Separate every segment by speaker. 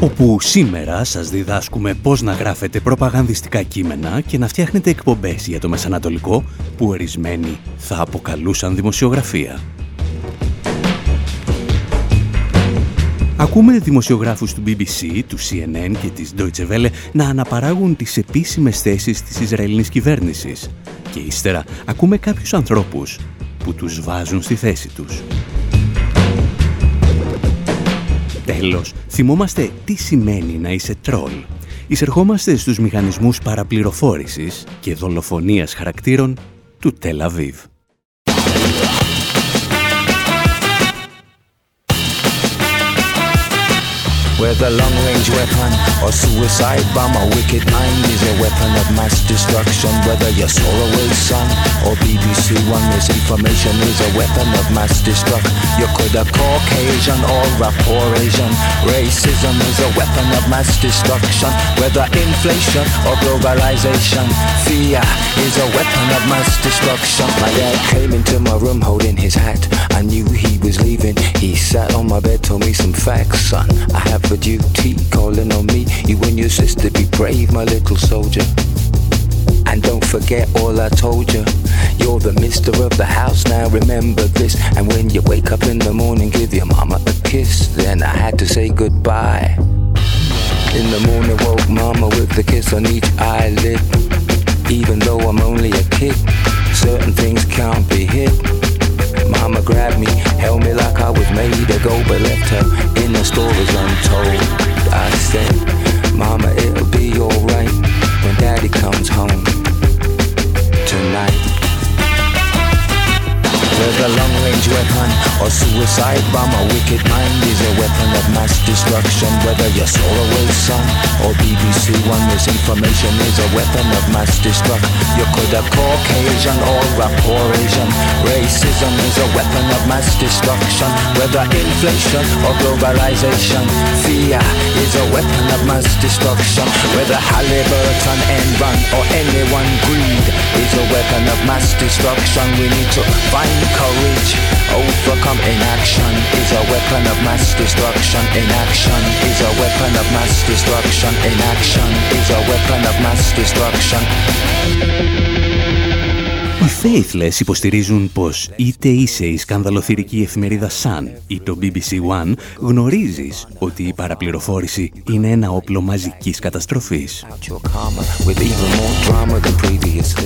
Speaker 1: Όπου σήμερα σας διδάσκουμε πώς να γράφετε προπαγανδιστικά κείμενα και να φτιάχνετε εκπομπές για το Μεσανατολικό που ορισμένοι θα αποκαλούσαν δημοσιογραφία. Ακούμε δημοσιογράφους του BBC, του CNN και της Deutsche Welle να αναπαράγουν τις επίσημες θέσεις της Ισραηλινής κυβέρνησης και ύστερα ακούμε κάποιους ανθρώπους που τους βάζουν στη θέση τους. Τέλος, θυμόμαστε τι σημαίνει να είσαι τρόλ. Εισερχόμαστε στους μηχανισμούς παραπληροφόρησης και δολοφονίας χαρακτήρων του Τελαβίβ.
Speaker 2: Whether long-range weapon or suicide bomb, a wicked mind is a weapon of mass destruction. Whether you're Solarway son or BBC One, misinformation is a weapon of mass destruction. You could have Caucasian or a poor Asian. Racism is a weapon of mass destruction. Whether inflation or globalization, fear is a weapon of mass destruction. My dad came into my room holding his hat. I knew he was leaving. He sat on my bed, told me some facts, son. I have for duty, calling on me. You and your sister be brave, my little soldier. And don't forget all I told you. You're the mister of the house now, remember this. And when you wake up in the morning, give your mama a kiss. Then I had to say goodbye. In the morning, woke mama with the kiss on each eyelid. Even though I'm only a kid, certain things can't be hid. Mama grabbed me, held me like I was made to go, but left her in the stories untold. I said, Mama, it'll be alright when Daddy comes home tonight. Whether long-range weapon or suicide bomb, a wicked mind is a weapon of mass destruction. Whether you're Solarway son or BBC One, misinformation is a weapon of mass destruction. You could have Caucasian or a poor Asian. Racism is a weapon of mass destruction. Whether inflation or globalization, fear is a weapon of mass destruction. Whether Halliburton, Enron or anyone greed is a weapon of mass destruction. We need to find courage. Overcome inaction is a weapon of mass destruction. Inaction is a weapon of mass destruction. Inaction is a weapon of mass destruction.
Speaker 1: Οι Faithless υποστηρίζουν πως είτε είσαι η σκανδαλοθυρική εφημερίδα Sun ή το BBC One, γνωρίζεις ότι η παραπληροφόρηση είναι ένα όπλο μαζικής καταστροφής.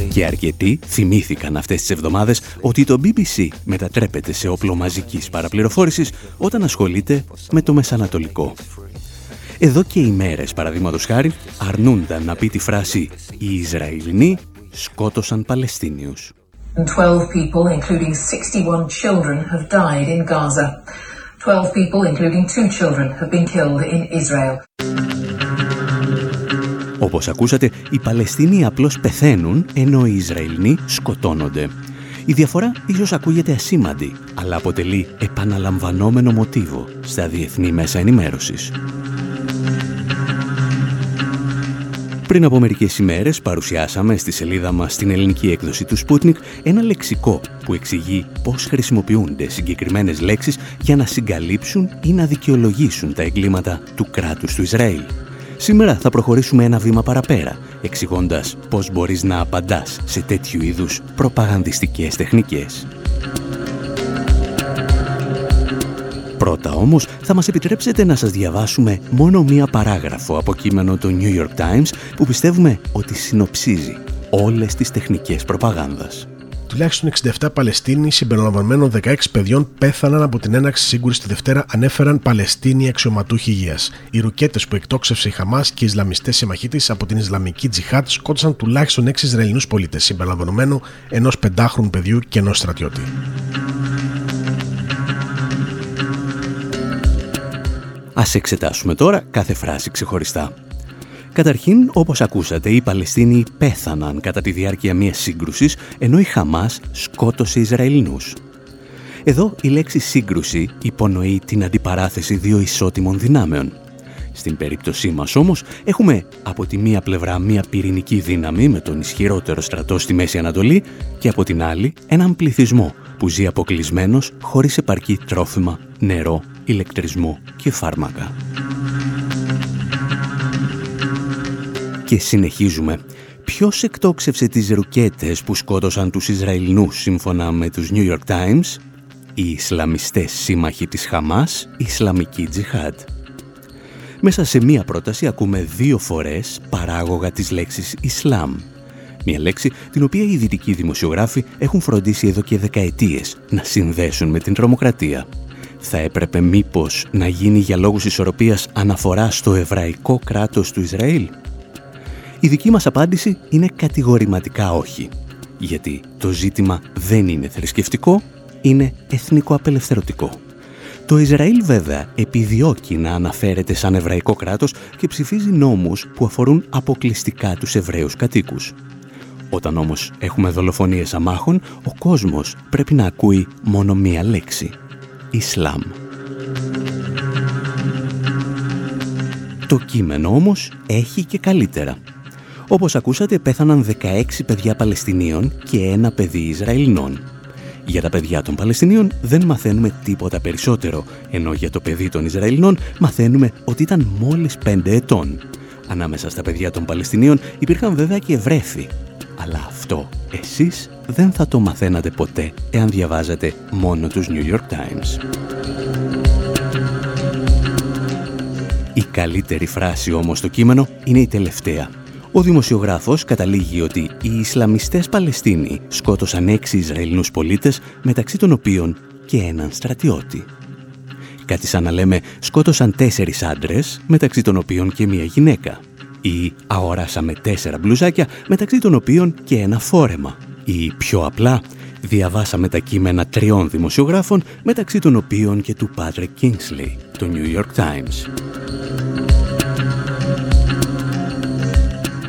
Speaker 1: Και αρκετοί θυμήθηκαν αυτές τις εβδομάδες ότι το BBC μετατρέπεται σε όπλο μαζικής παραπληροφόρησης όταν ασχολείται με το Μεσανατολικό. Εδώ και ημέρες, παραδείγματος χάρη, αρνούνταν να πει τη φράση «Οι Ισραηλινοί σκότωσαν Παλαιστίνιους.
Speaker 3: 12 people, including 61 children, have died in Gaza. 12 people, including two children, have been killed in Israel.
Speaker 1: Όπως ακούσατε, οι Παλαιστίνοι απλώς πεθαίνουν, ενώ οι Ισραηλινοί σκοτώνονται. Η διαφορά ίσως ακούγεται ασήμαντη, αλλά αποτελεί επαναλαμβανόμενο μοτίβο στα διεθνή μέσα ενημέρωσης. Πριν από μερικές ημέρες παρουσιάσαμε στη σελίδα μας στην ελληνική έκδοση του Sputnik ένα λεξικό που εξηγεί πώς χρησιμοποιούνται συγκεκριμένες λέξεις για να συγκαλύψουν ή να δικαιολογήσουν τα εγκλήματα του κράτους του Ισραήλ. Σήμερα θα προχωρήσουμε ένα βήμα παραπέρα, εξηγώντας πώς μπορείς να απαντάς σε τέτοιου είδους προπαγανδιστικές τεχνικές. Πρώτα όμως θα μας επιτρέψετε να σας διαβάσουμε μόνο μία παράγραφο από κείμενο του New York Times που πιστεύουμε ότι συνοψίζει όλες τις τεχνικές προπαγάνδας.
Speaker 4: Τουλάχιστον 67 Παλαιστίνοι συμπεριλαμβανομένων 16 παιδιών πέθαναν από την έναξη σύγκρουση τη Δευτέρα, ανέφεραν Παλαιστίνοι αξιωματούχοι υγείας. Οι ρουκέτες που εκτόξευσε η Χαμάς και οι Ισλαμιστές συμμαχοί της από την Ισλαμική Τζιχάτ σκότωσαν τουλάχιστον 6 Ισραηλινούς πολίτες, συμπεριλαμβανομένου ενός πεντάχρονου παιδιού και ενός στρατιώτη. Ας
Speaker 1: εξετάσουμε τώρα κάθε φράση ξεχωριστά. Καταρχήν, όπως ακούσατε, οι Παλαιστίνοι πέθαναν κατά τη διάρκεια μιας σύγκρουσης, ενώ η Χαμάς σκότωσε Ισραηλινούς. Εδώ η λέξη σύγκρουση υπονοεί την αντιπαράθεση δύο ισότιμων δυνάμεων. Στην περίπτωσή μας όμως έχουμε από τη μία πλευρά μία πυρηνική δύναμη με τον ισχυρότερο στρατό στη Μέση Ανατολή και από την άλλη έναν πληθυσμό που ζει αποκλεισμένος χωρίς επαρκή τρόφιμα, νερό, ηλεκτρισμό και φάρμακα. Και συνεχίζουμε. Ποιος εκτόξευσε τις ρουκέτες που σκότωσαν τους Ισραηλινούς σύμφωνα με τους New York Times? Οι Ισλαμιστές σύμμαχοι της Χαμάς, Ισλαμική Τζιχάντ. Μέσα σε μία πρόταση ακούμε δύο φορές παράγωγα της λέξης Ισλάμ. Μια λέξη την οποία οι δυτικοί δημοσιογράφοι έχουν φροντίσει εδώ και δεκαετίες να συνδέσουν με την τρομοκρατία. Θα έπρεπε μήπως να γίνει για λόγους ισορροπίας αναφορά στο εβραϊκό κράτος του Ισραήλ; Η δική μας απάντηση είναι κατηγορηματικά όχι. Γιατί το ζήτημα δεν είναι θρησκευτικό, είναι εθνικό-απελευθερωτικό. Το Ισραήλ βέβαια επιδιώκει να αναφέρεται σαν εβραϊκό κράτος και ψηφίζει νόμους που αφορούν αποκλειστικά τους Εβραίους κατοίκους. Όταν όμως έχουμε δολοφονίες αμάχων, ο κόσμος πρέπει να ακούει μόνο μία λέξη. Ισλάμ. Το κείμενο όμως έχει και καλύτερα. Όπως ακούσατε πέθαναν 16 παιδιά Παλαιστινίων και ένα παιδί Ισραηλινών. Για τα παιδιά των Παλαιστινίων δεν μαθαίνουμε τίποτα περισσότερο, ενώ για το παιδί των Ισραηλινών μαθαίνουμε ότι ήταν μόλις 5 ετών. Ανάμεσα στα παιδιά των Παλαιστινίων υπήρχαν βέβαια και βρέφη. Αλλά αυτό εσείς δεν θα το μαθαίνατε ποτέ εάν διαβάζατε μόνο τους New York Times. Η καλύτερη φράση όμως στο κείμενο είναι η τελευταία ο δημοσιογράφος καταλήγει ότι οι Ισλαμιστές Παλαιστίνοι σκότωσαν έξι Ισραηλινούς πολίτες, μεταξύ των οποίων και έναν στρατιώτη. Κάτι σαν να λέμε σκότωσαν τέσσερις άντρες, μεταξύ των οποίων και μία γυναίκα. Ή αγοράσαμε τέσσερα μπλουζάκια, μεταξύ των οποίων και ένα φόρεμα. Ή πιο απλά, διαβάσαμε τα κείμενα τριών δημοσιογράφων, μεταξύ των οποίων και του Patrick Kingsley, το New York Times.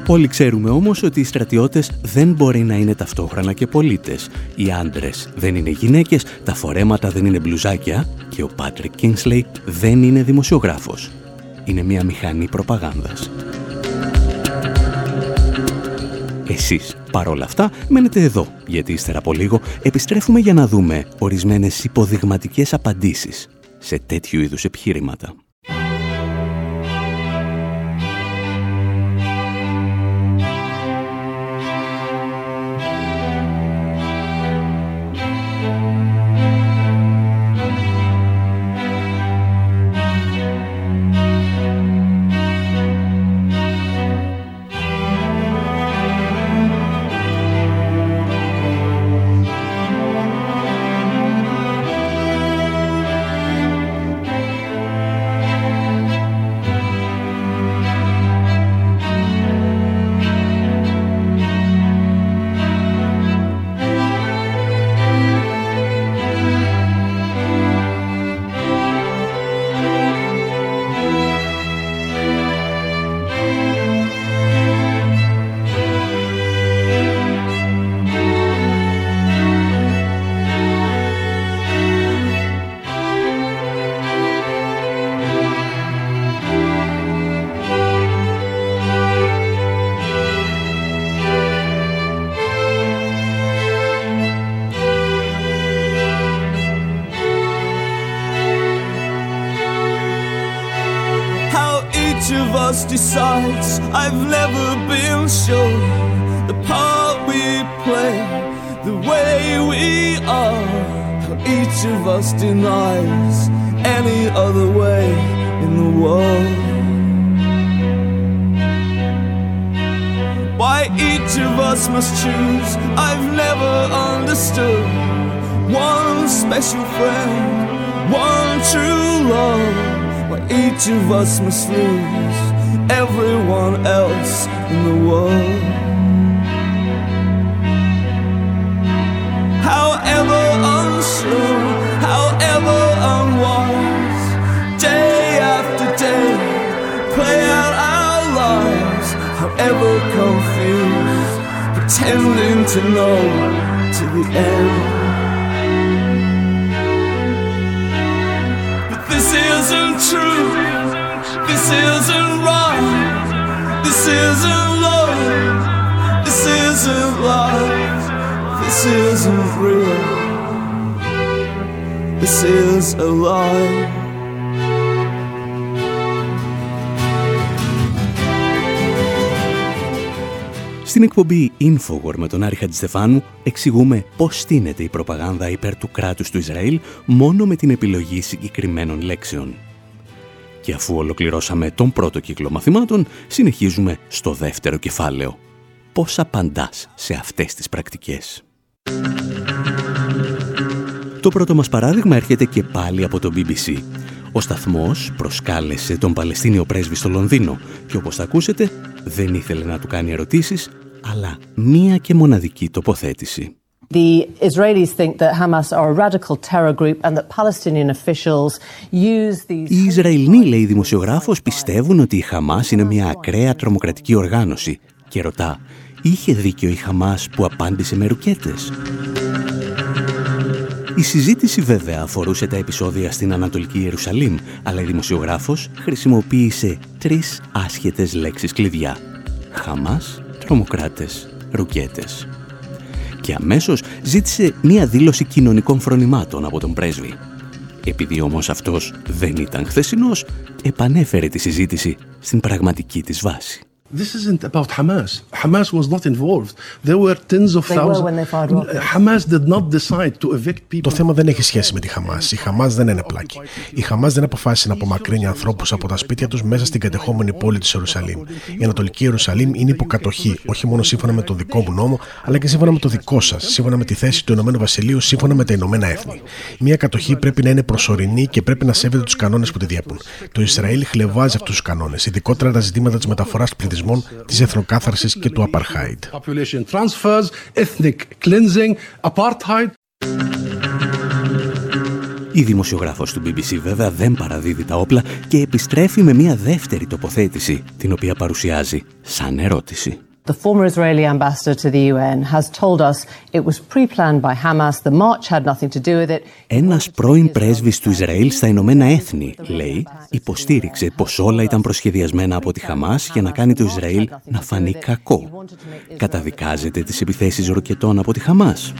Speaker 1: Όλοι ξέρουμε όμως ότι οι στρατιώτες δεν μπορεί να είναι ταυτόχρονα και πολίτες. Οι άντρες δεν είναι γυναίκες, τα φορέματα δεν είναι μπλουζάκια και ο Πάτρικ Κίνσλεϊ δεν είναι δημοσιογράφος. Είναι μια μηχανή προπαγάνδας. Εσείς, παρόλα αυτά, μένετε εδώ, γιατί ύστερα από λίγο επιστρέφουμε για να δούμε ορισμένες υποδειγματικές απαντήσεις σε τέτοιου είδους επιχείρηματα.
Speaker 5: Must lose everyone else in the world. However unsure, however unwise, day after day, play out our lives ever confused, pretending to know to the end. But this isn't true, isn't right, this isn't love, this isn't life, this isn't real, this is a lie.
Speaker 1: Στην εκπομπή Infowar με τον Άρη Χατζηστεφάνου εξηγούμε πώς στείνεται η προπαγάνδα υπέρ του κράτους του Ισραήλ μόνο με την επιλογή συγκεκριμένων λέξεων. Και αφού ολοκληρώσαμε τον πρώτο κύκλο μαθημάτων, συνεχίζουμε στο δεύτερο κεφάλαιο. Πώς απαντάς σε αυτές τις πρακτικές; Το πρώτο μας παράδειγμα έρχεται και πάλι από το BBC. Ο σταθμός προσκάλεσε τον Παλαιστίνιο πρέσβη στο Λονδίνο και όπως θα ακούσετε δεν ήθελε να του κάνει ερωτήσεις αλλά μία και μοναδική τοποθέτηση.
Speaker 6: The Israelis think that Hamas are a radical terror group and that Palestinian officials use these...
Speaker 1: Οι Ισραηλοί, λέει δημοσιογράφος, πιστεύουν ότι η Χαμάς είναι μια ακραία τρομοκρατική οργάνωση και ρωτά, είχε δίκιο η Χαμάς που απάντησε με ρουκέτες; Η συζήτηση βέβαια αφορούσε τα επεισόδια στην Ανατολική Ιερουσαλήμ, αλλά η δημοσιογράφος χρησιμοποίησε τρεις άσχετες λέξεις κλειδιά. Χαμάς, τρομοκράτες, ρουκέτες. Και αμέσως ζήτησε μία δήλωση κοινωνικών φρονημάτων από τον πρέσβη. Επειδή όμως αυτός δεν ήταν χθεσινός, επανέφερε τη συζήτηση στην πραγματική της βάση.
Speaker 7: This isn't about Hamas. Hamas was not involved. There were tens of thousands. Hamas did not decide to evict people.
Speaker 4: Το θέμα δεν έχει σχέση με τη Χαμάς. Η Χαμάς δεν είναι πλάκη. Η Χαμάς δεν αποφάσισε να απομακρύνει ανθρώπους από τα σπίτια τους μέσα στην κατεχόμενη πόλη της Ιερουσαλήμ. Η Ανατολική Ιερουσαλήμ είναι υποκατοχή, όχι μόνο σύμφωνα με το δικό μου νόμο, αλλά και σύμφωνα με το δικό σας, σύμφωνα με τη θέση του Ηνωμένου Βασιλείου, σύμφωνα με τα Ηνωμένα Έθνη. Μια κατοχή πρέπει να είναι προσωρινή και πρέπει να σέβεται τους κανόνες που τη διέπουν. Το Ισραήλ χλεβάζει αυτούς τους κανόνες, ειδικότερα τα ζητήματα της μεταφοράς πληθυσμών πληθυσμών, της εθνοκάθαρσης και του Απαρχάιντ.
Speaker 1: Η δημοσιογράφος του BBC βέβαια δεν παραδίδει τα όπλα και επιστρέφει με μια δεύτερη τοποθέτηση, την οποία παρουσιάζει σαν ερώτηση.
Speaker 6: The former Israeli ambassador to the UN has told us it was pre-planned by Hamas. The march had nothing to do with it.
Speaker 1: Ένας πρώην πρέσβης του Ισραήλ στα Ηνωμένα Έθνη, λέει, υποστήριξε πως όλα ήταν προσχεδιασμένα από τη Χαμάς για να κάνει το Ισραήλ να φανεί κακό. Καταδικάζεται τις επιθέσεις ροκετών από τη Χαμάς.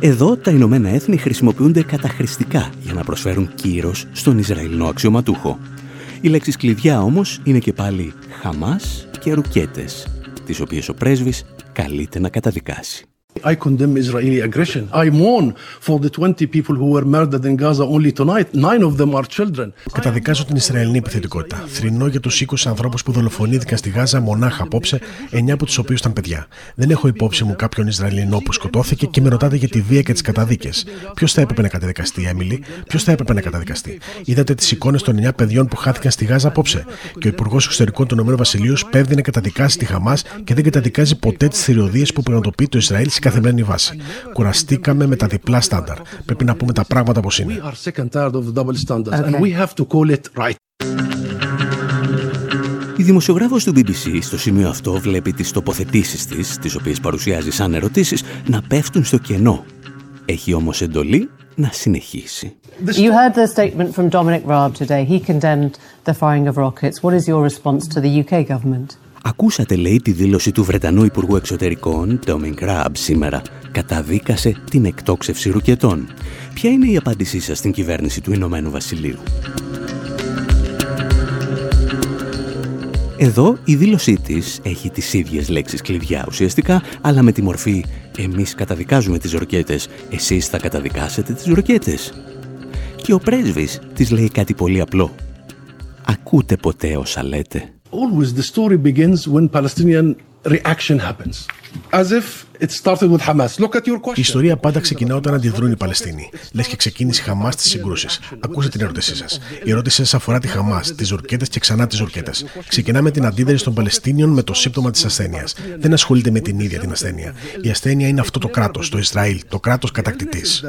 Speaker 1: Εδώ τα Ηνωμένα Έθνη χρησιμοποιούνται καταχρηστικά για να προσφέρουν κύρος στον Ισραηλινό αξιωματούχο. Οι λέξεις κλειδιά όμως είναι και πάλι Χαμάς και ρουκέτες, τις οποίες ο πρέσβης καλείται να καταδικάσει.
Speaker 7: I condemn Israeli aggression. I mourn for the 20 people who were murdered in Gaza only tonight. Nine of them are children.
Speaker 4: Καταδικάζω την Ισραηλινή επιθετικότητα. Θρυνώ για τους 20 ανθρώπους που δολοφονήθηκαν στη Γάζα μονάχα απόψε, 9 από τους οποίους ήταν παιδιά. Δεν έχω υπόψη μου κάποιον Ισραηλινό που σκοτώθηκε και με ρωτάτε για τη βία και τις καταδίκες. Ποιος θα έπρεπε να καταδικαστεί, Έμιλι, ποιος θα έπρεπε να καταδικαστεί; Είδατε τις εικόνες των 9 παιδιών που χάθηκαν στη Γάζα απόψε. Και ο Υπουργός Εξωτερικών του Ηνωμένου Βασιλείου πέφτει να καταδικάσει τη Χαμάς και δεν καταδικάζει ποτέ τις θηριωδίε που πραγματοποιεί το Ισραήλ καθημερινή βάση. Κουραστήκαμε με τα διπλά στάνταρ. Πρέπει να πούμε τα πράγματα όπως είναι.
Speaker 1: Η δημοσιογράφος του BBC στο σημείο αυτό βλέπει τις τοποθετήσεις της, τις οποίες παρουσιάζει σαν ερωτήσεις, να πέφτουν στο κενό. Έχει όμως εντολή να συνεχίσει.
Speaker 6: You heard the statement from Dominic Raab today. He condemned the firing of rockets. What is your response to the UK government?
Speaker 1: Ακούσατε, λέει, τη δήλωση του Βρετανού Υπουργού Εξωτερικών, Dominic Raab, σήμερα. Καταδίκασε την εκτόξευση ρουκετών. Ποια είναι η απάντησή σας στην κυβέρνηση του Ηνωμένου Βασιλείου; Εδώ η δήλωσή της έχει τις ίδιες λέξεις κλειδιά ουσιαστικά, αλλά με τη μορφή «εμείς καταδικάζουμε τις ροκέτες, εσείς θα καταδικάσετε τις ροκέτες». Και ο πρέσβης της λέει κάτι πολύ απλό. «Ακούτε ποτέ όσα λέτε»
Speaker 7: always the story begins when Palestinian reaction happens. As if it started with Hamas. Look at your question.
Speaker 4: Η ιστορία πάντα ξεκινά όταν αντιδρούν οι Παλαιστίνοι. Λες και ξεκίνησε η Χαμάς στις συγκρούσεις. Ακούστε την ερώτησή σας. Η ερώτησή σας αφορά τη Χαμάς, τις ζουρκέτε και ξανά τις ζουρκέτε. Ξεκινά με την αντίδραση των Παλαιστίνιων με το σύμπτωμα της ασθένειας. Δεν ασχολείται με την ίδια την ασθένεια. Η ασθένεια είναι αυτό το κράτος, το Ισραήλ, το κράτος κατακτητής.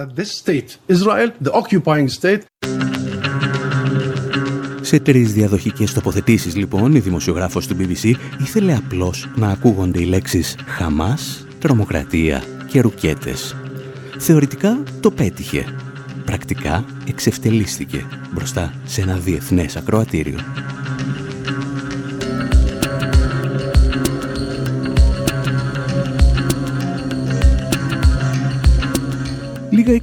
Speaker 1: Σε τρεις διαδοχικές τοποθετήσεις λοιπόν η δημοσιογράφος του BBC ήθελε απλώς να ακούγονται οι λέξεις «Χαμάς», «τρομοκρατία» και «ρουκέτες». Θεωρητικά το πέτυχε. Πρακτικά εξευτελίστηκε μπροστά σε ένα διεθνές ακροατήριο. Λίγα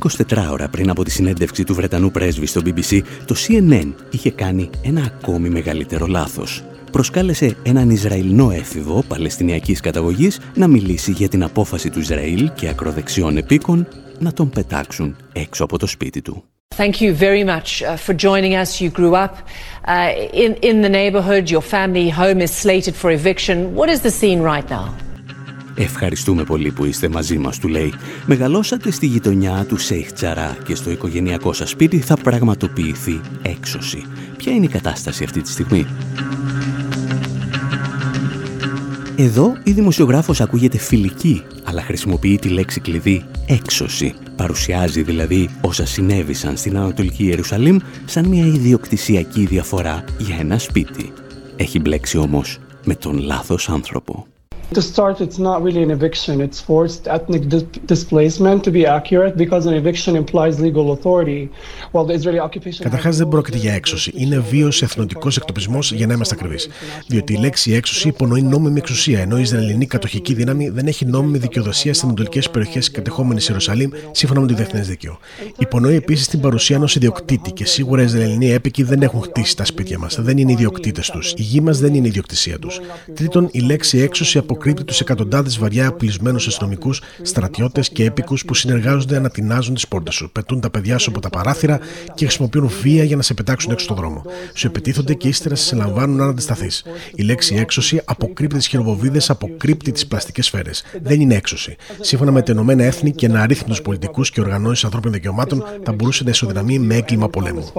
Speaker 1: 24 ώρα πριν από τη συνέντευξη του Βρετανού πρέσβη στο BBC, το CNN είχε κάνει ένα ακόμη μεγαλύτερο λάθος. Προσκάλεσε έναν Ισραηλινό έφηβο Παλαιστινιακής καταγωγής να μιλήσει για την απόφαση του Ισραήλ και ακροδεξιών επίκων να τον πετάξουν έξω από το σπίτι του.
Speaker 8: Thank you very much uh, for joining us. You grew up uh, in, in the neighborhood. Your family home is slated for eviction. What is the scene right now?
Speaker 1: Ευχαριστούμε πολύ που είστε μαζί μας, του λέει. Μεγαλώσατε στη γειτονιά του Σέιχ Τσαρά και στο οικογενειακό σας σπίτι θα πραγματοποιηθεί έξωση. Ποια είναι η κατάσταση αυτή τη στιγμή; Εδώ η δημοσιογράφος ακούγεται φιλική, αλλά χρησιμοποιεί τη λέξη κλειδί έξωση. Παρουσιάζει δηλαδή όσα συνέβησαν στην Ανατολική Ιερουσαλήμ σαν μια ιδιοκτησιακή διαφορά για ένα σπίτι. Έχει μπλέξει όμως με τον λάθος άνθρωπο.
Speaker 9: To start, it's not really an eviction. It's forced ethnic di displacement, to be accurate, because an eviction implies legal authority. While the Israeli occupation.
Speaker 4: Καταρχάς, δεν πρόκειται για έξωση. Είναι βίαιο εθνοτικός εκτοπισμός, για να είμαστε ακριβείς. Διότι η λέξη έξωση υπονοεί νόμιμη εξουσία, ενώ η Ισραηλινή κατοχική δύναμη δεν έχει νόμιμη δικαιοδοσία στις ανατολικέ περιοχές κατεχόμενη Ιερουσαλήμ, σύμφωνα με το διεθνές δίκαιο. Υπονοεί επίσης την παρουσία ενός ιδιοκτήτη και σίγουρα οι Ισραηλινοί έπικοι δεν έχουν χτίσει τα σπίτια μας. Δεν είναι ιδιοκτήτες τους. Η γη μας δεν είναι ιδιοκτησία τους. Τρίτον, η λέξη έξωση αποκρύπτει τους εκατοντάδες βαριά απειλισμένου αστυνομικούς, στρατιώτες και έπικους που συνεργάζονται να τεινάζουν τις πόρτες σου, πετούν τα παιδιά σου από τα παράθυρα και χρησιμοποιούν βία για να σε πετάξουν έξω στον δρόμο. Σου επιτίθονται και ύστερα σε λαμβάνουν αν αντισταθείς. Η λέξη έξωση αποκρύπτει τις χειροβοβίδες, αποκρύπτει τις πλαστικές σφαίρες. Δεν είναι έξωση. Σύμφωνα με τα Ηνωμένα Έθνη και αναρρύθμιτου πολιτικούς και οργανώσεις ανθρώπινων δικαιωμάτων, θα μπορούσε να ισοδυναμεί με έγκλημα πολέμου.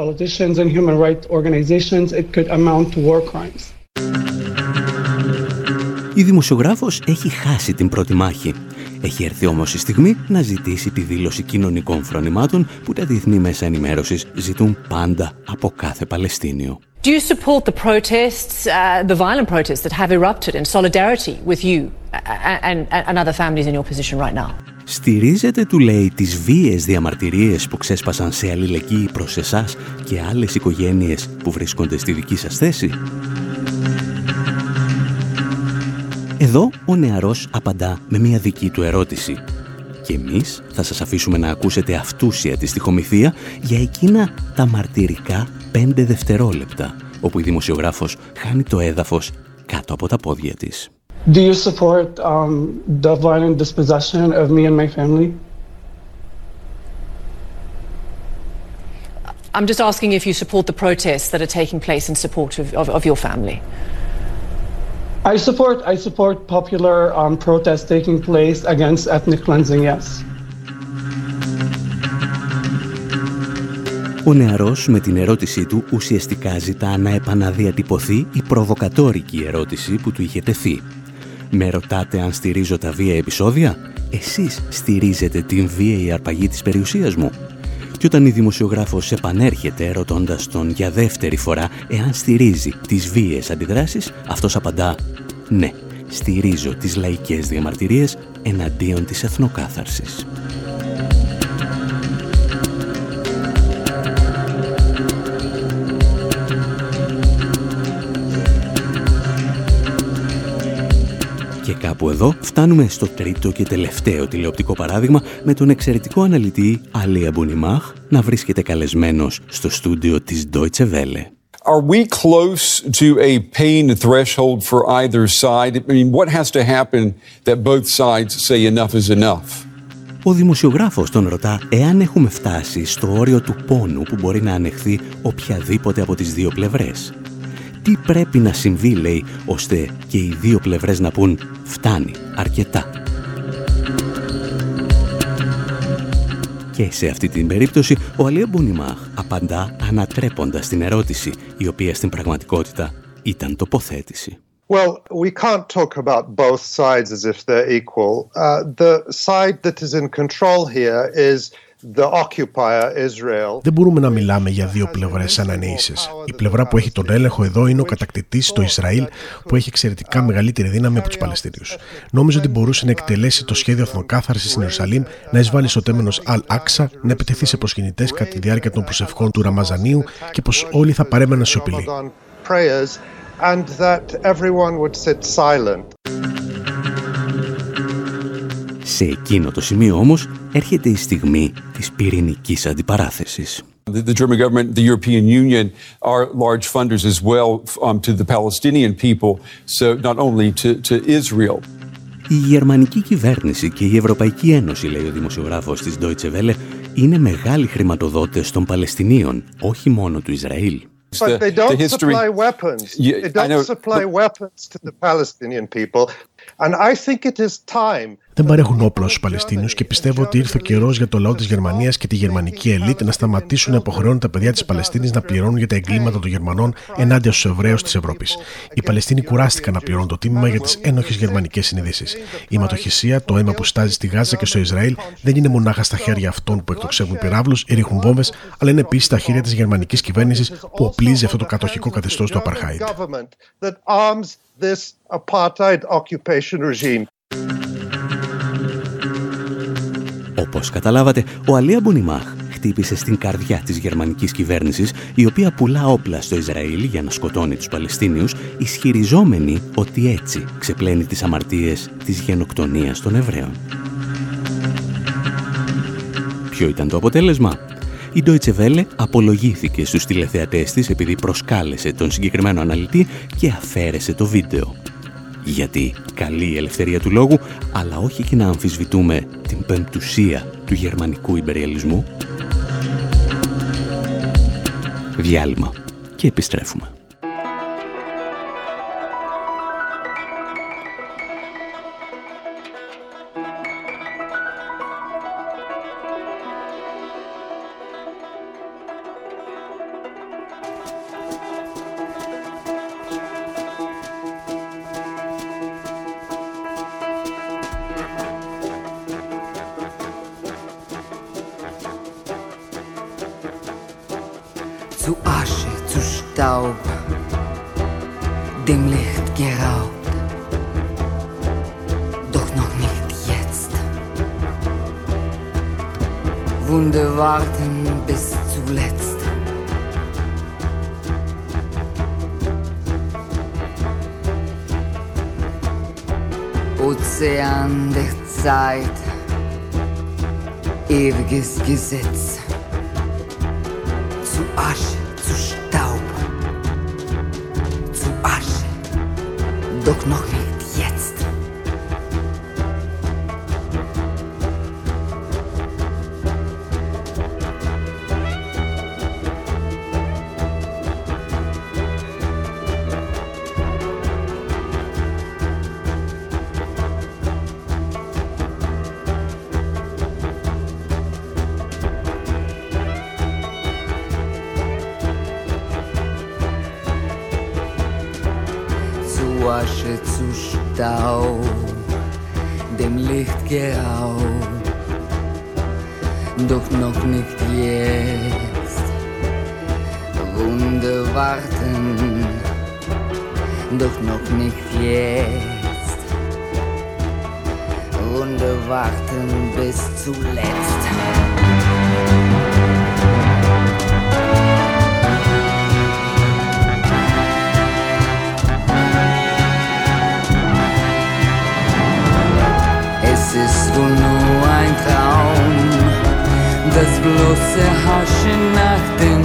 Speaker 1: Η δημοσιογράφος έχει χάσει την πρώτη μάχη. Έχει έρθει όμως η στιγμή να ζητήσει τη δήλωση κοινωνικών φρονημάτων που τα διεθνή μέσα ενημέρωσης ζητούν πάντα από κάθε Παλαιστίνιο.
Speaker 8: Do you support the protests, uh, the violent protests that have erupted in solidarity with you and, and other families in your position right now?
Speaker 1: Στηρίζετε, του λέει, τις βίες διαμαρτυρίες που ξέσπασαν σε αλληλεγγύη προς εσάς και άλλες οικογένειες που βρίσκονται στη δική σας θέση; Εδώ ο νεαρός απαντά με μια δική του ερώτηση. Και εμείς θα σας αφήσουμε να ακούσετε αυτούσια τη στοιχομηθεία για εκείνα τα μαρτυρικά πέντε δευτερόλεπτα, όπου η δημοσιογράφος χάνει το έδαφος κάτω από τα πόδια της.
Speaker 9: Do you support um, the violent dispossession of me and my family?
Speaker 8: I'm just asking if you support the protests that are taking place in support of, of, of your family.
Speaker 9: I support, I support popular um, protests taking place against ethnic cleansing, yes.
Speaker 1: Ο νεαρός με την ερώτησή του ουσιαστικά ζητά να επαναδιατυπωθεί η προβοκατόρικη ερώτηση που του είχε τεθεί. Με ρωτάτε αν στηρίζω τα βία επεισόδια; Εσείς στηρίζετε την βίαιη αρπαγή της περιουσίας μου; Και όταν η δημοσιογράφος επανέρχεται ρωτώντας τον για δεύτερη φορά εάν στηρίζει τις βίαιες αντιδράσεις, αυτός απαντά «Ναι, στηρίζω τις λαϊκές διαμαρτυρίες εναντίον της εθνοκάθαρσης». Και κάπου εδώ φτάνουμε στο τρίτο και τελευταίο τηλεοπτικό παράδειγμα με τον εξαιρετικό αναλυτή Αλία Μπουνιμάχ να βρίσκεται καλεσμένος στο στούντιο της Deutsche Welle.
Speaker 10: Are we close to a pain threshold for either side? I mean, what has to happen that both sides say enough is enough?
Speaker 1: Ο δημοσιογράφος τον ρωτά εάν έχουμε φτάσει στο όριο του πόνου που μπορεί να ανεχθεί οποιαδήποτε από τις δύο πλευρές τι πρέπει να συμβεί, λέει, ώστε και οι δύο πλευρές να πούν «φτάνει, αρκετά». Και σε αυτή την περίπτωση ο Αλία Μπουνιμάχ απαντά ανατρέποντας την ερώτηση, η οποία στην πραγματικότητα ήταν τοποθέτηση.
Speaker 11: Well, we can't talk about both sides as if they're equal. Uh, the side that is in control here is Δεν μπορούμε να μιλάμε για δύο πλευρές σαν να είναι Η πλευρά που έχει τον έλεγχο εδώ είναι ο κατακτητής, το Ισραήλ, που έχει εξαιρετικά μεγαλύτερη δύναμη από τους Παλαιστίνιους. Νόμιζε ότι μπορούσε να εκτελέσει το σχέδιο εθνοκάθαρση στην Ιερουσαλήμ, να εισβάλλει στο τέμενος Αλ Άξα, να επιτεθεί σε προσκυνητές κατά τη διάρκεια των προσευχών του Ραμαζανίου και πως όλοι θα παρέμεναν σιωπηλοί.
Speaker 1: Σε εκείνο το σημείο όμως έρχεται η στιγμή της πυρηνικής αντιπαράθεσης.
Speaker 10: The German government, the European Union are large funders as well um, to the Palestinian people, so not only to, to Israel.
Speaker 1: Η γερμανική κυβέρνηση και η Ευρωπαϊκή Ένωση, λέει ο δημοσιογράφος της Deutsche Welle, είναι μεγάλοι χρηματοδότες των Παλαιστινίων, όχι μόνο του Ισραήλ.
Speaker 12: But they don't supply weapons. They don't supply weapons to the Palestinian people. And I think it is time
Speaker 11: δεν παρέχουν όπλα στους Παλαιστίνιου και πιστεύω ότι ήρθε ο καιρός για το λαό της Γερμανίας και τη γερμανική ελίτ να σταματήσουν να υποχρεώνουν τα παιδιά της Παλαιστίνης να πληρώνουν για τα εγκλήματα των Γερμανών ενάντια στους Εβραίους της Ευρώπης. Οι Παλαιστίνοι κουράστηκαν να πληρώνουν το τίμημα για τις ένοχες γερμανικές συνειδήσει. Η ματοχυσία, το αίμα που στάζει στη Γάζα και στο Ισραήλ δεν είναι μονάχα στα χέρια αυτών που εκτοξεύουν πυράβλους ή ρίχνουν βόμβες, αλλά είναι επίσης στα χέρια της γερμανικής κυβέρνησης που οπλίζει αυτό το κατοχικό καθεστώς του Απαρχάιτ.
Speaker 1: Όπως καταλάβατε, ο Αλία Μπουνιμάχ χτύπησε στην καρδιά της γερμανικής κυβέρνησης, η οποία πουλά όπλα στο Ισραήλ για να σκοτώνει τους Παλαιστίνιους, ισχυριζόμενοι ότι έτσι ξεπλένει τις αμαρτίες της γενοκτονίας των Εβραίων. Ποιο ήταν το αποτέλεσμα; Η Deutsche Welle απολογήθηκε στους τηλεθεατές της επειδή προσκάλεσε τον συγκεκριμένο αναλυτή και αφαίρεσε το βίντεο γιατί καλή η ελευθερία του λόγου, αλλά όχι και να αμφισβητούμε την πεμπτουσία του γερμανικού υπεριαλισμού. Διάλειμμα και επιστρέφουμε.
Speaker 13: Stau, dem Licht grau, doch noch nicht
Speaker 14: jetzt. Runde warten, doch noch nicht jetzt. Runde warten bis zuletzt. das bloße Hauschen nach den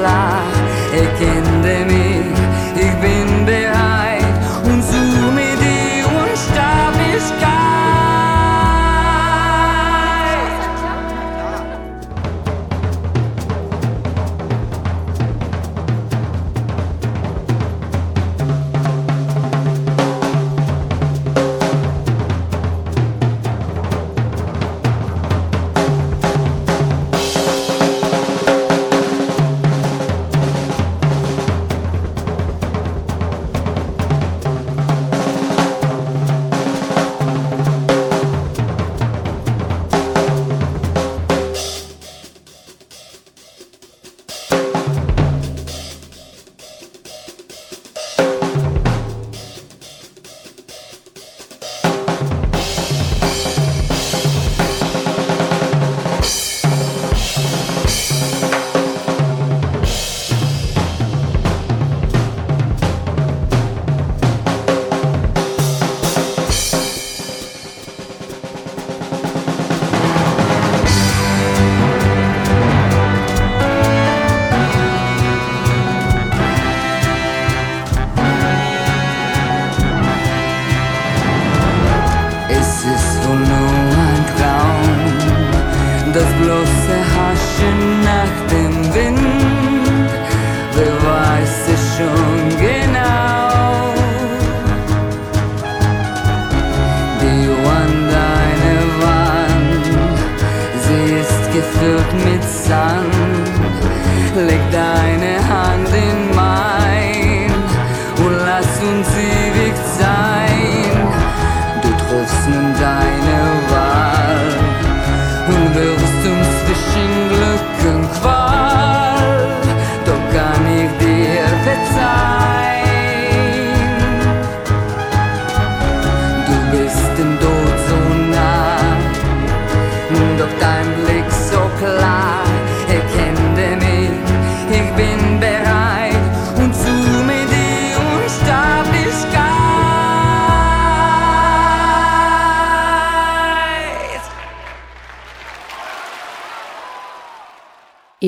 Speaker 14: lá.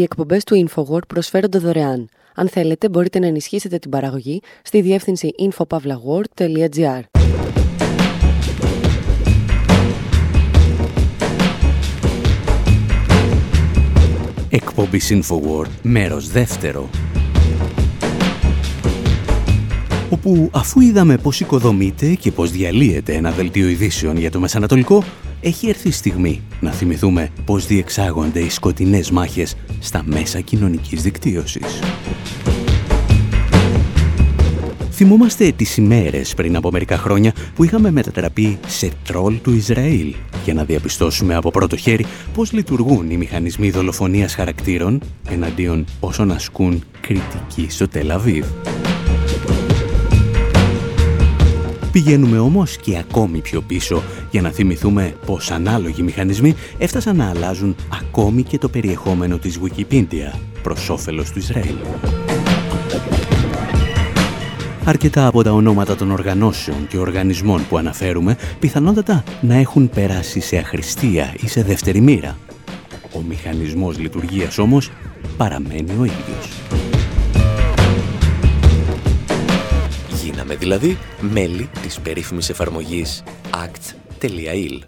Speaker 15: Οι εκπομπές του InfoWord προσφέρονται δωρεάν. Αν θέλετε, μπορείτε να ενισχύσετε την παραγωγή στη διεύθυνση infopavlagor.gr.
Speaker 1: Εκπομπή InfoWord, μέρος δεύτερο. Όπου αφού είδαμε πώς οικοδομείται και πώς διαλύεται ένα δελτίο ειδήσεων για το Μεσανατολικό, έχει έρθει η στιγμή να θυμηθούμε πώς διεξάγονται οι σκοτεινές μάχες στα μέσα κοινωνικής δικτύωσης. Θυμόμαστε τις ημέρες πριν από μερικά χρόνια που είχαμε μετατραπεί σε τρόλ του Ισραήλ για να διαπιστώσουμε από πρώτο χέρι πώς λειτουργούν οι μηχανισμοί δολοφονίας χαρακτήρων εναντίον όσων ασκούν κριτική στο Τελαβίβ. Πηγαίνουμε όμως και ακόμη πιο πίσω για να θυμηθούμε πως ανάλογοι μηχανισμοί έφτασαν να αλλάζουν ακόμη και το περιεχόμενο της Wikipedia προς όφελος του Ισραήλ. Αρκετά από τα ονόματα των οργανώσεων και οργανισμών που αναφέρουμε πιθανότατα να έχουν περάσει σε αχρηστία ή σε δεύτερη μοίρα. Ο μηχανισμός λειτουργίας όμως παραμένει ο ίδιος. Γίναμε δηλαδή μέλη της περίφημης εφαρμογής act.il.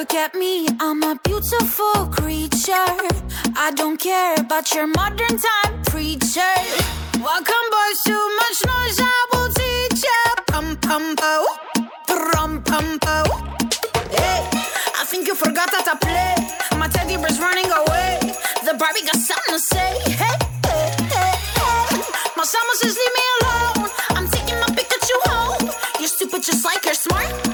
Speaker 1: Look at me, I'm a beautiful creature. I don't care about your modern time preacher. Welcome, boys, too much noise, I will teach ya. Pum pum po, pum pum po. Hey, I think you forgot how to play. My teddy bear's running away. The Barbie got something to say. Hey, hey, hey, hey. My summer says leave me alone. I'm taking my Pikachu home. You're stupid just like you're smart.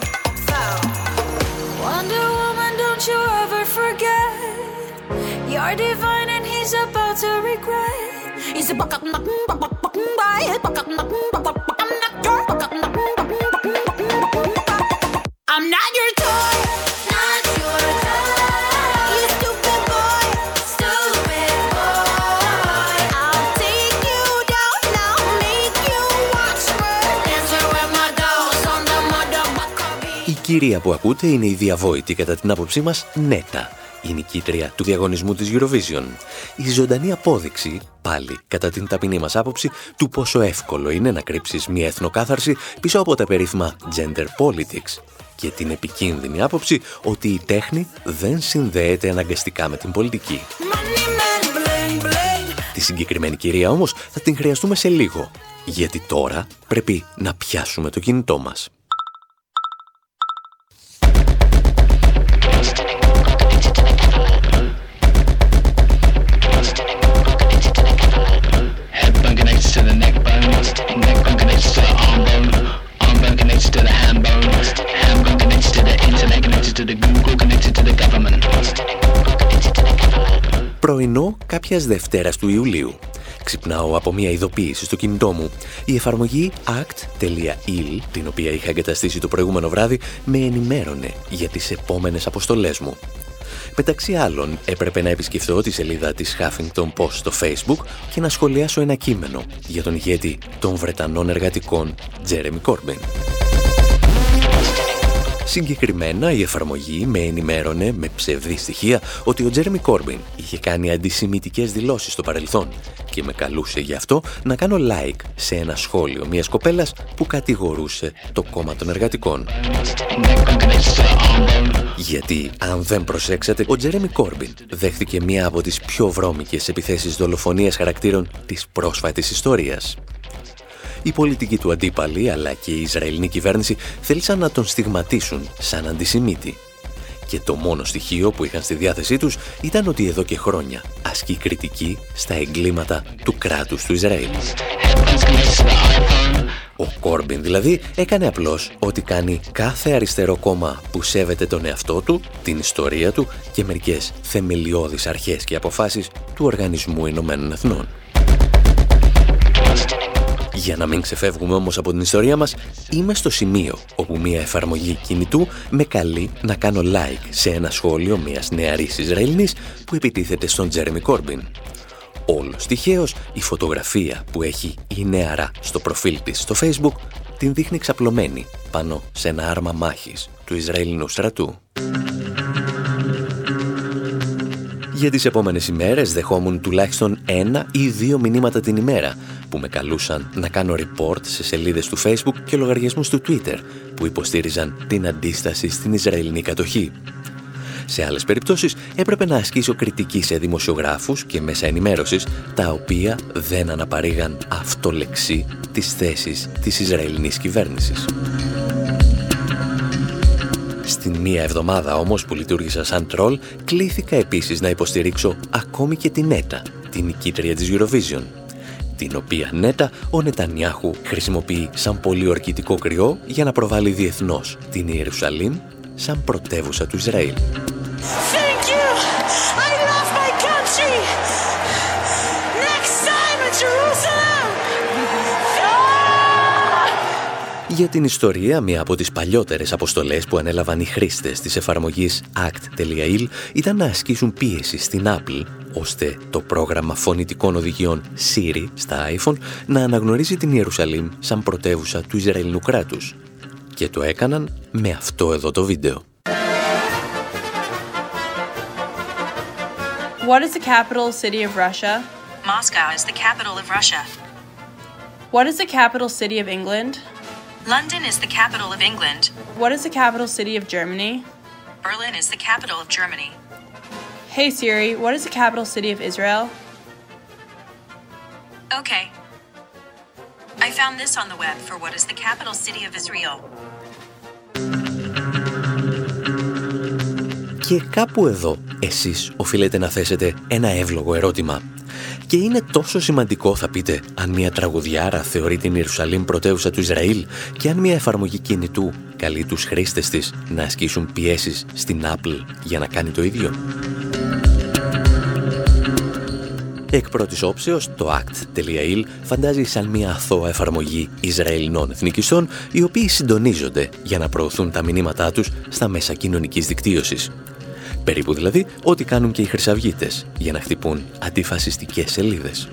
Speaker 1: We are divine and he's about to regret. He's a buck knock buck buck buck by buck knock buck buck buck I'm not your buck knock buck buck I'm not your toy. Not your toy. You stupid
Speaker 16: boy. Stupid boy. I'll take you down now. Make you watch her dancer with my dolls on the mother
Speaker 1: buck. Η κυρία που ακούτε είναι η διαβόητη κατά την άποψή μας Νέτα η νικήτρια του διαγωνισμού της Eurovision. Η ζωντανή απόδειξη, πάλι κατά την ταπεινή μας άποψη, του πόσο εύκολο είναι να κρύψεις μια εθνοκάθαρση πίσω από τα περίφημα gender politics και την επικίνδυνη άποψη ότι η τέχνη δεν συνδέεται αναγκαστικά με την πολιτική. Τη συγκεκριμένη κυρία όμως θα την χρειαστούμε σε λίγο, γιατί τώρα πρέπει να πιάσουμε το κινητό μας. Πρωινό κάποιας Δευτέρας του Ιουλίου. Ξυπνάω από μια ειδοποίηση στο κινητό μου. Η εφαρμογή act.il, την οποία είχα εγκαταστήσει το προηγούμενο βράδυ, με ενημέρωνε για τις επόμενες αποστολές μου. Μεταξύ άλλων, έπρεπε να επισκεφθώ τη σελίδα της Huffington Post στο Facebook και να σχολιάσω ένα κείμενο για τον ηγέτη των Βρετανών εργατικών, Jeremy Corbyn. Συγκεκριμένα η εφαρμογή με ενημέρωνε με ψευδή στοιχεία ότι ο Τζέρεμι Κόρμπιν είχε κάνει αντισημιτικές δηλώσεις στο παρελθόν και με καλούσε γι' αυτό να κάνω like σε ένα σχόλιο μιας κοπέλας που κατηγορούσε το κόμμα των εργατικών. Γιατί, αν δεν προσέξατε, ο Τζέρεμι Κόρμπιν δέχθηκε μία από τις πιο βρώμικες επιθέσεις δολοφονίας χαρακτήρων της πρόσφατης ιστορίας. Η πολιτική του αντίπαλοι αλλά και η Ισραηλινή κυβέρνηση θέλησαν να τον στιγματίσουν σαν αντισημίτη. Και το μόνο στοιχείο που είχαν στη διάθεσή τους ήταν ότι εδώ και χρόνια ασκεί κριτική στα εγκλήματα του κράτους του Ισραήλ. Ο Κόρμπιν δηλαδή έκανε απλώς ό,τι κάνει κάθε αριστερό κόμμα που σέβεται τον εαυτό του, την ιστορία του και μερικές θεμελιώδεις αρχές και αποφάσεις του Οργανισμού Ηνωμένων Εθνών. Για να μην ξεφεύγουμε όμως από την ιστορία μας, είμαι στο σημείο όπου μια εφαρμογή κινητού με καλεί να κάνω like σε ένα σχόλιο μιας νεαρής Ισραηλινής που επιτίθεται στον Τζέρεμι Κόρμπιν. Όλος τυχαίως η φωτογραφία που έχει η νεαρά στο προφίλ της στο facebook την δείχνει ξαπλωμένη πάνω σε ένα άρμα μάχης του Ισραηλινού στρατού. Για τις επόμενες ημέρες δεχόμουν τουλάχιστον ένα ή δύο μηνύματα την ημέρα που με καλούσαν να κάνω report σε σελίδες του Facebook και λογαριασμούς του Twitter που υποστήριζαν την αντίσταση στην Ισραηλινή κατοχή. Σε άλλες περιπτώσεις έπρεπε να ασκήσω κριτική σε δημοσιογράφους και μέσα ενημέρωσης τα οποία δεν αναπαρήγαν αυτό λεξί τις θέσεις της Ισραηλινής κυβέρνησης. Στην μία εβδομάδα όμως που λειτουργήσα σαν τρόλ, κλήθηκα επίσης να υποστηρίξω ακόμη και την ΕΤΑ, την νικήτρια της Eurovision, την οποία νέτα ο Νετανιάχου χρησιμοποιεί σαν πολιορκητικό κρυό για να προβάλλει διεθνώς την Ιερουσαλήμ σαν πρωτεύουσα του Ισραήλ. Για την ιστορία, μία από τις παλιότερες αποστολές που ανέλαβαν οι χρήστες της εφαρμογής act.il ήταν να ασκήσουν πίεση στην Apple ώστε το πρόγραμμα φωνητικών οδηγιών Siri στα iPhone να αναγνωρίζει την Ιερουσαλήμ σαν πρωτεύουσα του Ισραηλινού κράτους. Και το έκαναν με αυτό εδώ το βίντεο.
Speaker 13: What is the capital city of Russia?
Speaker 17: Moscow is the capital of Russia.
Speaker 13: What is the capital city of England?
Speaker 17: London is the capital of England.
Speaker 13: What is the capital city of Germany?
Speaker 17: Berlin is the capital of Germany.
Speaker 13: Hey Siri, what is the capital city of Israel?
Speaker 17: Okay. I found this on the web for what is the capital city of Israel.
Speaker 1: Και κάπου εδώ εσείς οφείλετε να θέσετε ένα εύλογο ερώτημα. Και είναι τόσο σημαντικό, θα πείτε, αν μια τραγουδιάρα θεωρεί την Ιερουσαλήμ πρωτεύουσα του Ισραήλ και αν μια εφαρμογή κινητού καλεί τους χρήστες της να ασκήσουν πιέσεις στην Apple για να κάνει το ίδιο. Εκ πρώτης όψεως, το act.il φαντάζει σαν μια αθώα εφαρμογή Ισραηλινών εθνικιστών, οι οποίοι συντονίζονται για να προωθούν τα μηνύματά τους στα μέσα κοινωνικής δικτύωσης. Περίπου δηλαδή ό,τι κάνουν και οι χρυσαυγίτες για να χτυπούν αντιφασιστικές σελίδες.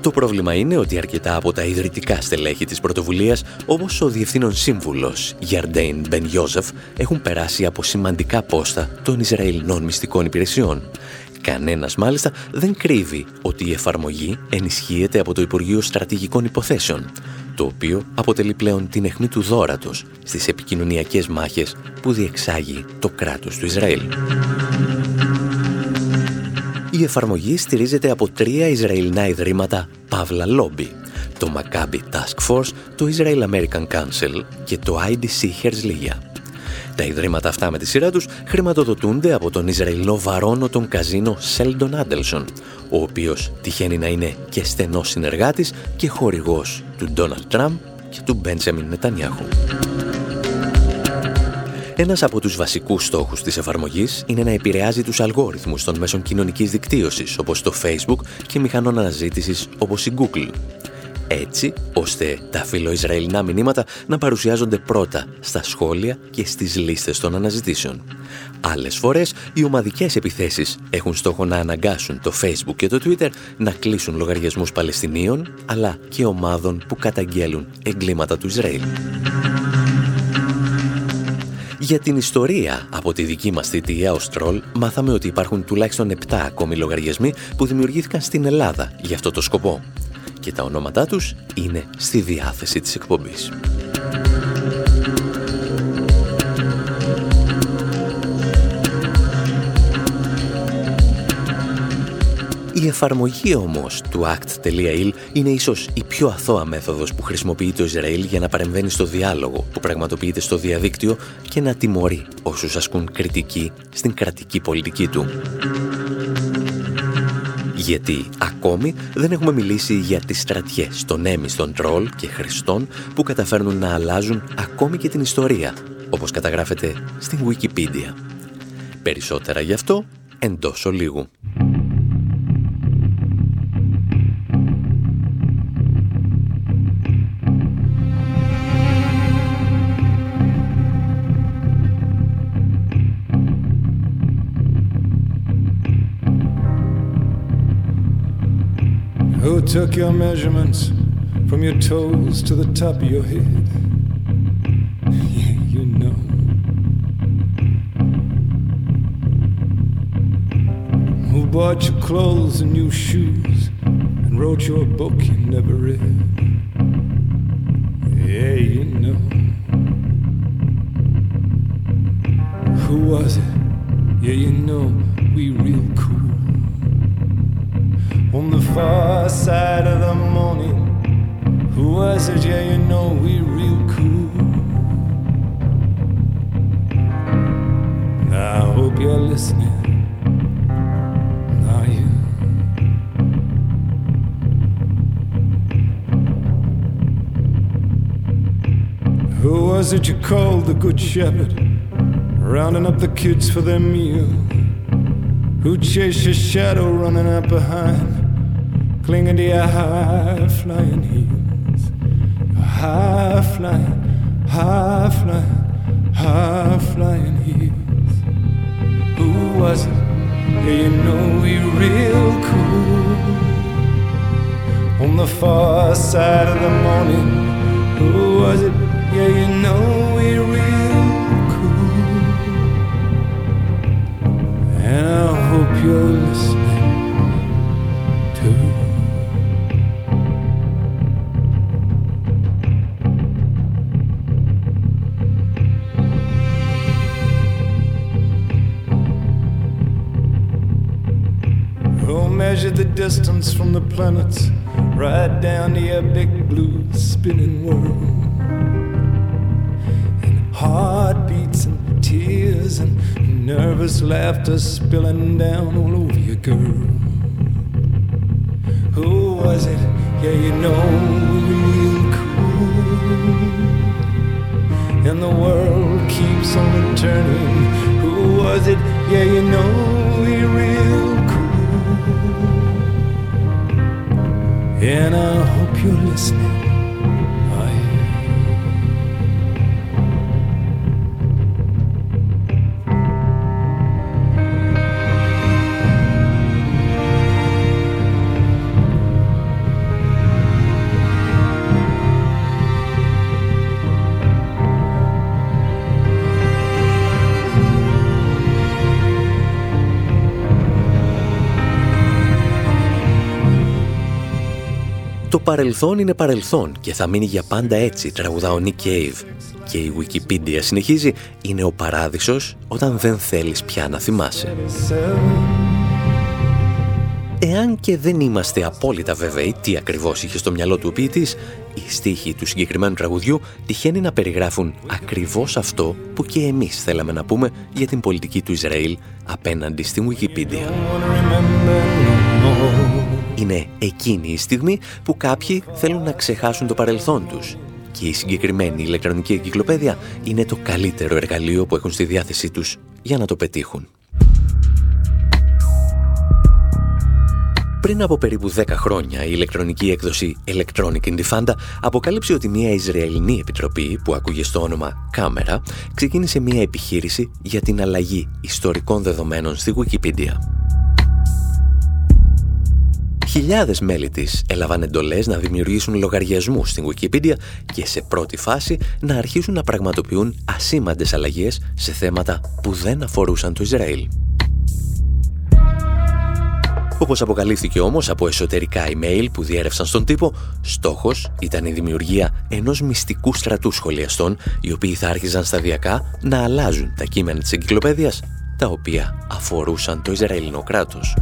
Speaker 1: Το πρόβλημα είναι ότι αρκετά από τα ιδρυτικά στελέχη της πρωτοβουλίας, όπως ο διευθύνων σύμβουλος Γιαρντέιν Μπεν Ιώζεφ, έχουν περάσει από σημαντικά πόστα των Ισραηλινών μυστικών υπηρεσιών. Κανένας μάλιστα δεν κρύβει ότι η εφαρμογή ενισχύεται από το Υπουργείο Στρατηγικών Υποθέσεων, το οποίο αποτελεί πλέον την αιχμή του δόρατος στις επικοινωνιακές μάχες που διεξάγει το κράτος του Ισραήλ. Η εφαρμογή στηρίζεται από τρία Ισραηλινά ιδρύματα Παύλα Lobby, το Maccabi Task Force, το Israel American Council και το IDC Herzliya. Τα ιδρύματα αυτά με τη σειρά τους χρηματοδοτούνται από τον Ισραηλινό βαρόνο των καζίνο Σέλντον Άντελσον, ο οποίος τυχαίνει να είναι και στενός συνεργάτης και χορηγός του Ντόναλτ Τραμπ και του Μπέντσεμιν Νετανιάχου. Ένας από τους βασικούς στόχους της εφαρμογής είναι να επηρεάζει τους αλγόριθμους των μέσων κοινωνικής δικτύωσης όπως το Facebook και μηχανών αναζήτησης όπως η Google. Έτσι, ώστε τα φιλοϊσραηλινά μηνύματα να παρουσιάζονται πρώτα στα σχόλια και στις λίστες των αναζητήσεων. Άλλες φορές, οι ομαδικές επιθέσεις έχουν στόχο να αναγκάσουν το Facebook και το Twitter να κλείσουν λογαριασμούς Παλαιστινίων, αλλά και ομάδων που καταγγέλουν εγκλήματα του Ισραήλ. Για την ιστορία από τη δική μας θητεία ως τρόλ μάθαμε ότι υπάρχουν τουλάχιστον 7 ακόμη λογαριασμοί που δημιουργήθηκαν στην Ελλάδα για αυτό το σκοπό και τα ονόματά τους είναι στη διάθεση της εκπομπής. Η εφαρμογή όμως του act.il είναι ίσως η πιο αθώα μέθοδος που χρησιμοποιεί το Ισραήλ για να παρεμβαίνει στο διάλογο που πραγματοποιείται στο διαδίκτυο και να τιμωρεί όσους ασκούν κριτική στην κρατική πολιτική του. Γιατί ακόμη δεν έχουμε μιλήσει για τις στρατιές των έμιστων τρόλ και χριστών που καταφέρνουν να αλλάζουν ακόμη και την ιστορία, όπως καταγράφεται στην Wikipedia. Περισσότερα γι' αυτό εντός ολίγου.
Speaker 18: Took your measurements from your toes to the top of your head. Yeah, you know. Who bought your clothes and new shoes and wrote your book you never read? Yeah, you know. Who was it? Yeah, you know, we real cool far side of the morning. Who was it? Yeah, you know we real cool. Now I hope you're listening. Are you? Who was it you called the good shepherd? Rounding up the kids for their meal. Who chased your shadow running up behind? Clinging to your high flying heels. High flying, high flying, high flying heels. Who was it? Yeah, you know we real cool. On the far side of the morning. Who was it? Yeah, you know we real cool. And I hope you're listening. The distance from the planets right down to your big blue spinning world. And heartbeats and tears and nervous laughter spilling down all over you, girl. Who was it? Yeah, you know, real cool. And the world keeps on turning. Who was it? Yeah, you know, we real and I hope you're listening.
Speaker 1: Παρελθόν είναι παρελθόν και θα μείνει για πάντα έτσι, τραγουδά ο Nick Cave. Και η Wikipedia συνεχίζει, είναι ο παράδεισος όταν δεν θέλεις πια να θυμάσαι. Εάν και δεν είμαστε απόλυτα βέβαιοι τι ακριβώς είχε στο μυαλό του ποιητής, οι στίχοι του συγκεκριμένου τραγουδιού τυχαίνει να περιγράφουν ακριβώς αυτό που και εμείς θέλαμε να πούμε για την πολιτική του Ισραήλ απέναντι στην Wikipedia. Είναι εκείνη η στιγμή που κάποιοι θέλουν να ξεχάσουν το παρελθόν τους και η συγκεκριμένη ηλεκτρονική εγκυκλοπαίδεια είναι το καλύτερο εργαλείο που έχουν στη διάθεσή τους για να το πετύχουν. Πριν από περίπου 10 χρόνια, η ηλεκτρονική έκδοση Electronic Indifanda αποκάλυψε ότι μια Ισραηλινή επιτροπή που ακούγε στο όνομα Κάμερα ξεκίνησε μια επιχείρηση για την αλλαγή ιστορικών δεδομένων στη Wikipedia. Χιλιάδες μέλη της έλαβαν εντολές να δημιουργήσουν λογαριασμούς στην Wikipedia και σε πρώτη φάση να αρχίσουν να πραγματοποιούν ασήμαντες αλλαγές σε θέματα που δεν αφορούσαν το Ισραήλ. Όπως αποκαλύφθηκε όμως από εσωτερικά email που διέρευσαν στον τύπο, στόχος ήταν η δημιουργία ενός μυστικού στρατού σχολιαστών, οι οποίοι θα άρχιζαν σταδιακά να αλλάζουν τα κείμενα της εγκυκλοπαίδειας, τα οποία αφορούσαν το Ισραηλινό κράτος.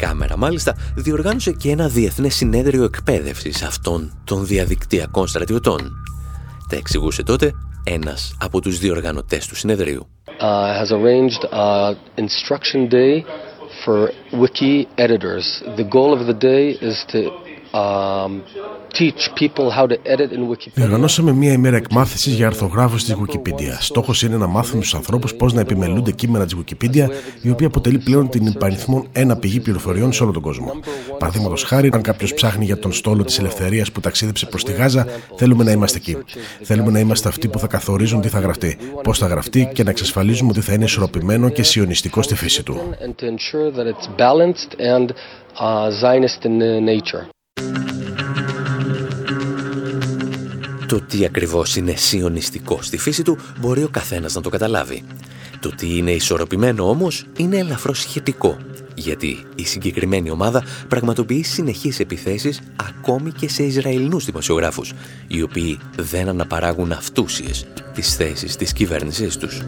Speaker 1: Η κάμερα μάλιστα διοργάνωσε και ένα διεθνές συνέδριο εκπαίδευσης αυτών των διαδικτυακών στρατιωτών. Τα εξηγούσε τότε ένας από τους διοργανωτές του συνεδρίου.
Speaker 19: Uh, has arranged an instruction day for wiki editors. The goal of the day is to um,
Speaker 4: Διοργανώσαμε μία ημέρα εκμάθησης για αρθογράφους της Wikipedia. Στόχος είναι να μάθουν στους ανθρώπους πώς να επιμελούνται κείμενα της Wikipedia, η οποία αποτελεί πλέον την υπαριθμόν ένα πηγή πληροφοριών σε όλο τον κόσμο. Παραδείγματος χάρη, αν κάποιος ψάχνει για τον στόλο της ελευθερίας που ταξίδεψε προς τη Γάζα, θέλουμε να είμαστε εκεί. Θέλουμε να είμαστε αυτοί που θα καθορίζουν τι θα γραφτεί, πώς θα γραφτεί και να εξασφαλίζουμε ότι θα είναι ισορροπημένο και σιωνιστικό στη φύση του.
Speaker 1: Το τι ακριβώς είναι σιωνιστικό στη φύση του μπορεί ο καθένας να το καταλάβει. Το τι είναι ισορροπημένο όμως είναι ελαφρώς σχετικό, γιατί η συγκεκριμένη ομάδα πραγματοποιεί συνεχείς επιθέσεις ακόμη και σε Ισραηλινούς δημοσιογράφους, οι οποίοι δεν αναπαράγουν αυτούσιες τις θέσεις της κυβέρνησής τους.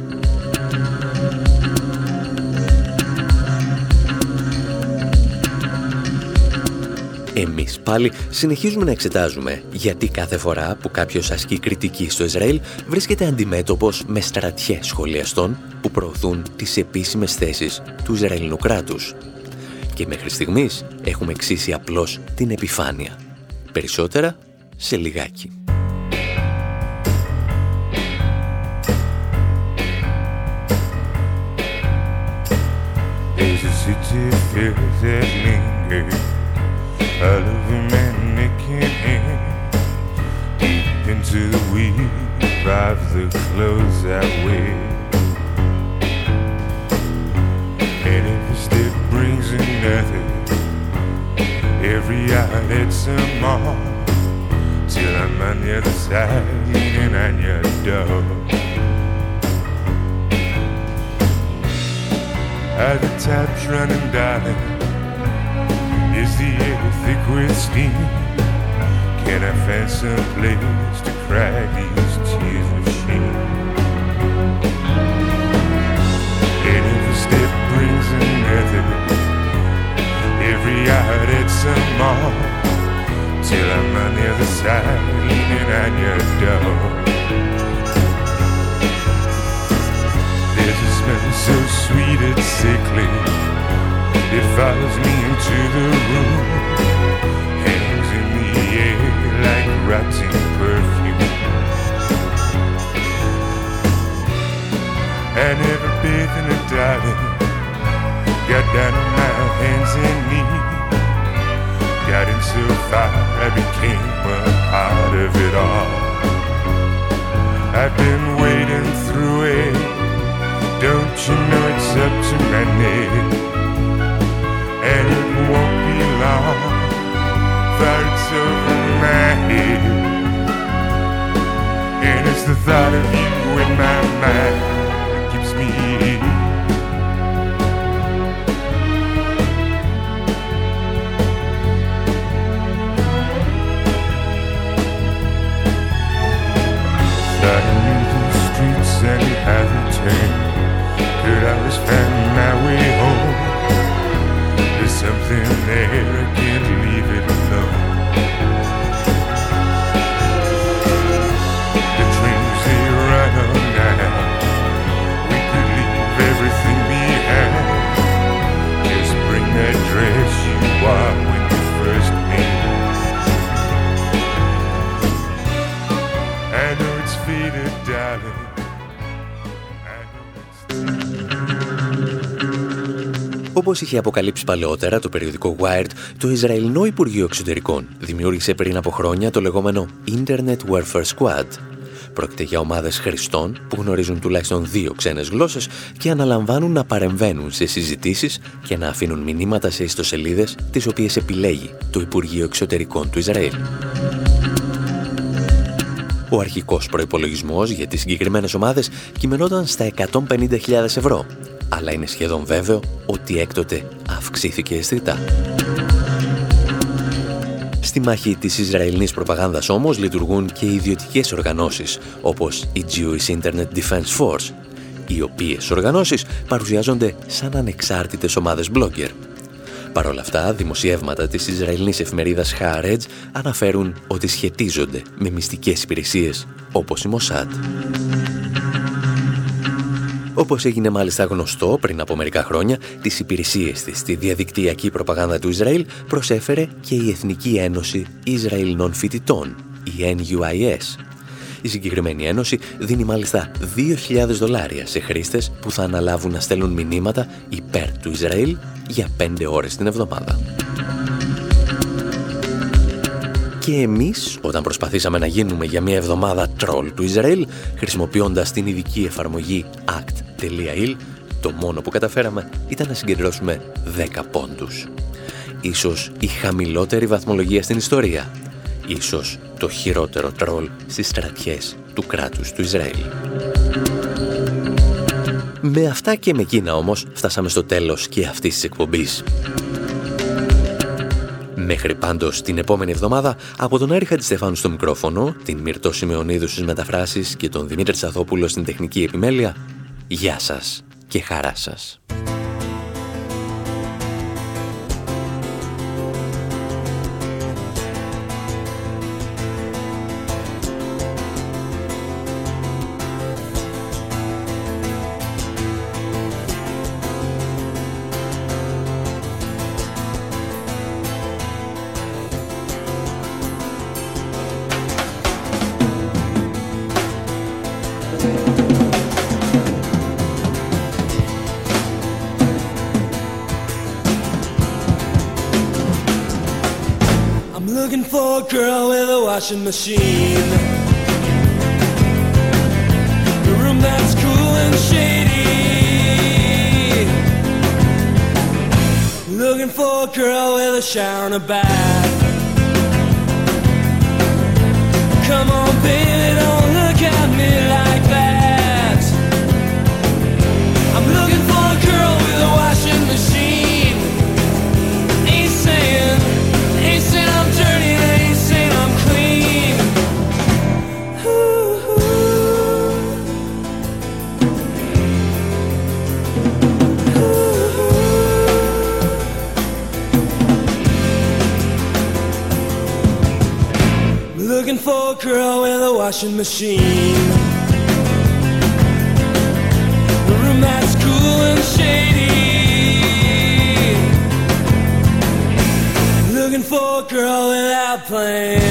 Speaker 1: Εμείς πάλι συνεχίζουμε να εξετάζουμε γιατί κάθε φορά που κάποιος ασκεί κριτική στο Ισραήλ βρίσκεται αντιμέτωπος με στρατιές σχολιαστών που προωθούν τις επίσημες θέσεις του Ισραηλινού κράτους. Και μέχρι στιγμής έχουμε εξήσει απλώς την επιφάνεια. Περισσότερα σε λιγάκι. I love a man making hand deep into the weave of the clothes I wear. And if the step brings another, every eye that's a mark till I'm on the other side and on your door. Are the taps running, darling? Is the air thick with steam? Can I find some place to cry these tears of shame? And a step brings another, every hour it's a more, till I'm on the other side, leaning on your door. There's a smell so sweet it's sickly it follows me into the room, είχε αποκαλύψει παλαιότερα το περιοδικό Wired, το Ισραηλινό Υπουργείο Εξωτερικών δημιούργησε πριν από χρόνια το λεγόμενο Internet Warfare Squad. Πρόκειται για ομάδες χρηστών που γνωρίζουν τουλάχιστον δύο ξένες γλώσσες και αναλαμβάνουν να παρεμβαίνουν σε συζητήσεις και να αφήνουν μηνύματα σε ιστοσελίδες τις οποίες επιλέγει το Υπουργείο Εξωτερικών του Ισραήλ. Ο αρχικός προϋπολογισμός για τις συγκεκριμένες ομάδες κειμενόταν στα 150.000 ευρώ, αλλά είναι σχεδόν βέβαιο ότι έκτοτε αυξήθηκε αισθητά. Στη μάχη της Ισραηλινής προπαγάνδας όμως λειτουργούν και ιδιωτικές οργανώσεις, όπως η Jewish Internet Defense Force, οι οποίες οργανώσεις παρουσιάζονται σαν ανεξάρτητες ομάδες blogger. Παρ' όλα αυτά, δημοσιεύματα της Ισραηλινής εφημερίδας Haaretz αναφέρουν ότι σχετίζονται με μυστικές υπηρεσίες όπως η Mossad. Όπως έγινε μάλιστα γνωστό πριν από μερικά χρόνια, τις υπηρεσίες της στη διαδικτυακή προπαγάνδα του Ισραήλ προσέφερε και η Εθνική Ένωση Ισραηλινών Φοιτητών, η NUIS. Η συγκεκριμένη ένωση δίνει μάλιστα 2.000 δολάρια σε χρήστες που θα αναλάβουν να στέλνουν μηνύματα υπέρ του Ισραήλ για 5 ώρες την εβδομάδα. Και εμείς, όταν προσπαθήσαμε να γίνουμε για μια εβδομάδα τρόλ του Ισραήλ, χρησιμοποιώντας την ειδική εφαρμογή act.il, το μόνο που καταφέραμε ήταν να συγκεντρώσουμε 10 πόντους. Ίσως η χαμηλότερη βαθμολογία στην ιστορία. Ίσως το χειρότερο τρόλ στις στρατιές του κράτους του Ισραήλ. Με αυτά και με εκείνα όμως φτάσαμε στο τέλος και αυτής της εκπομπής. Μέχρι πάντως την επόμενη εβδομάδα, από τον Άρη Χατζηστεφάνου στο μικρόφωνο, την Μυρτώ Σημεωνίδου στις μεταφράσεις και τον Δημήτρη Τσαθόπουλο στην τεχνική επιμέλεια, γεια σας και χαρά σας. play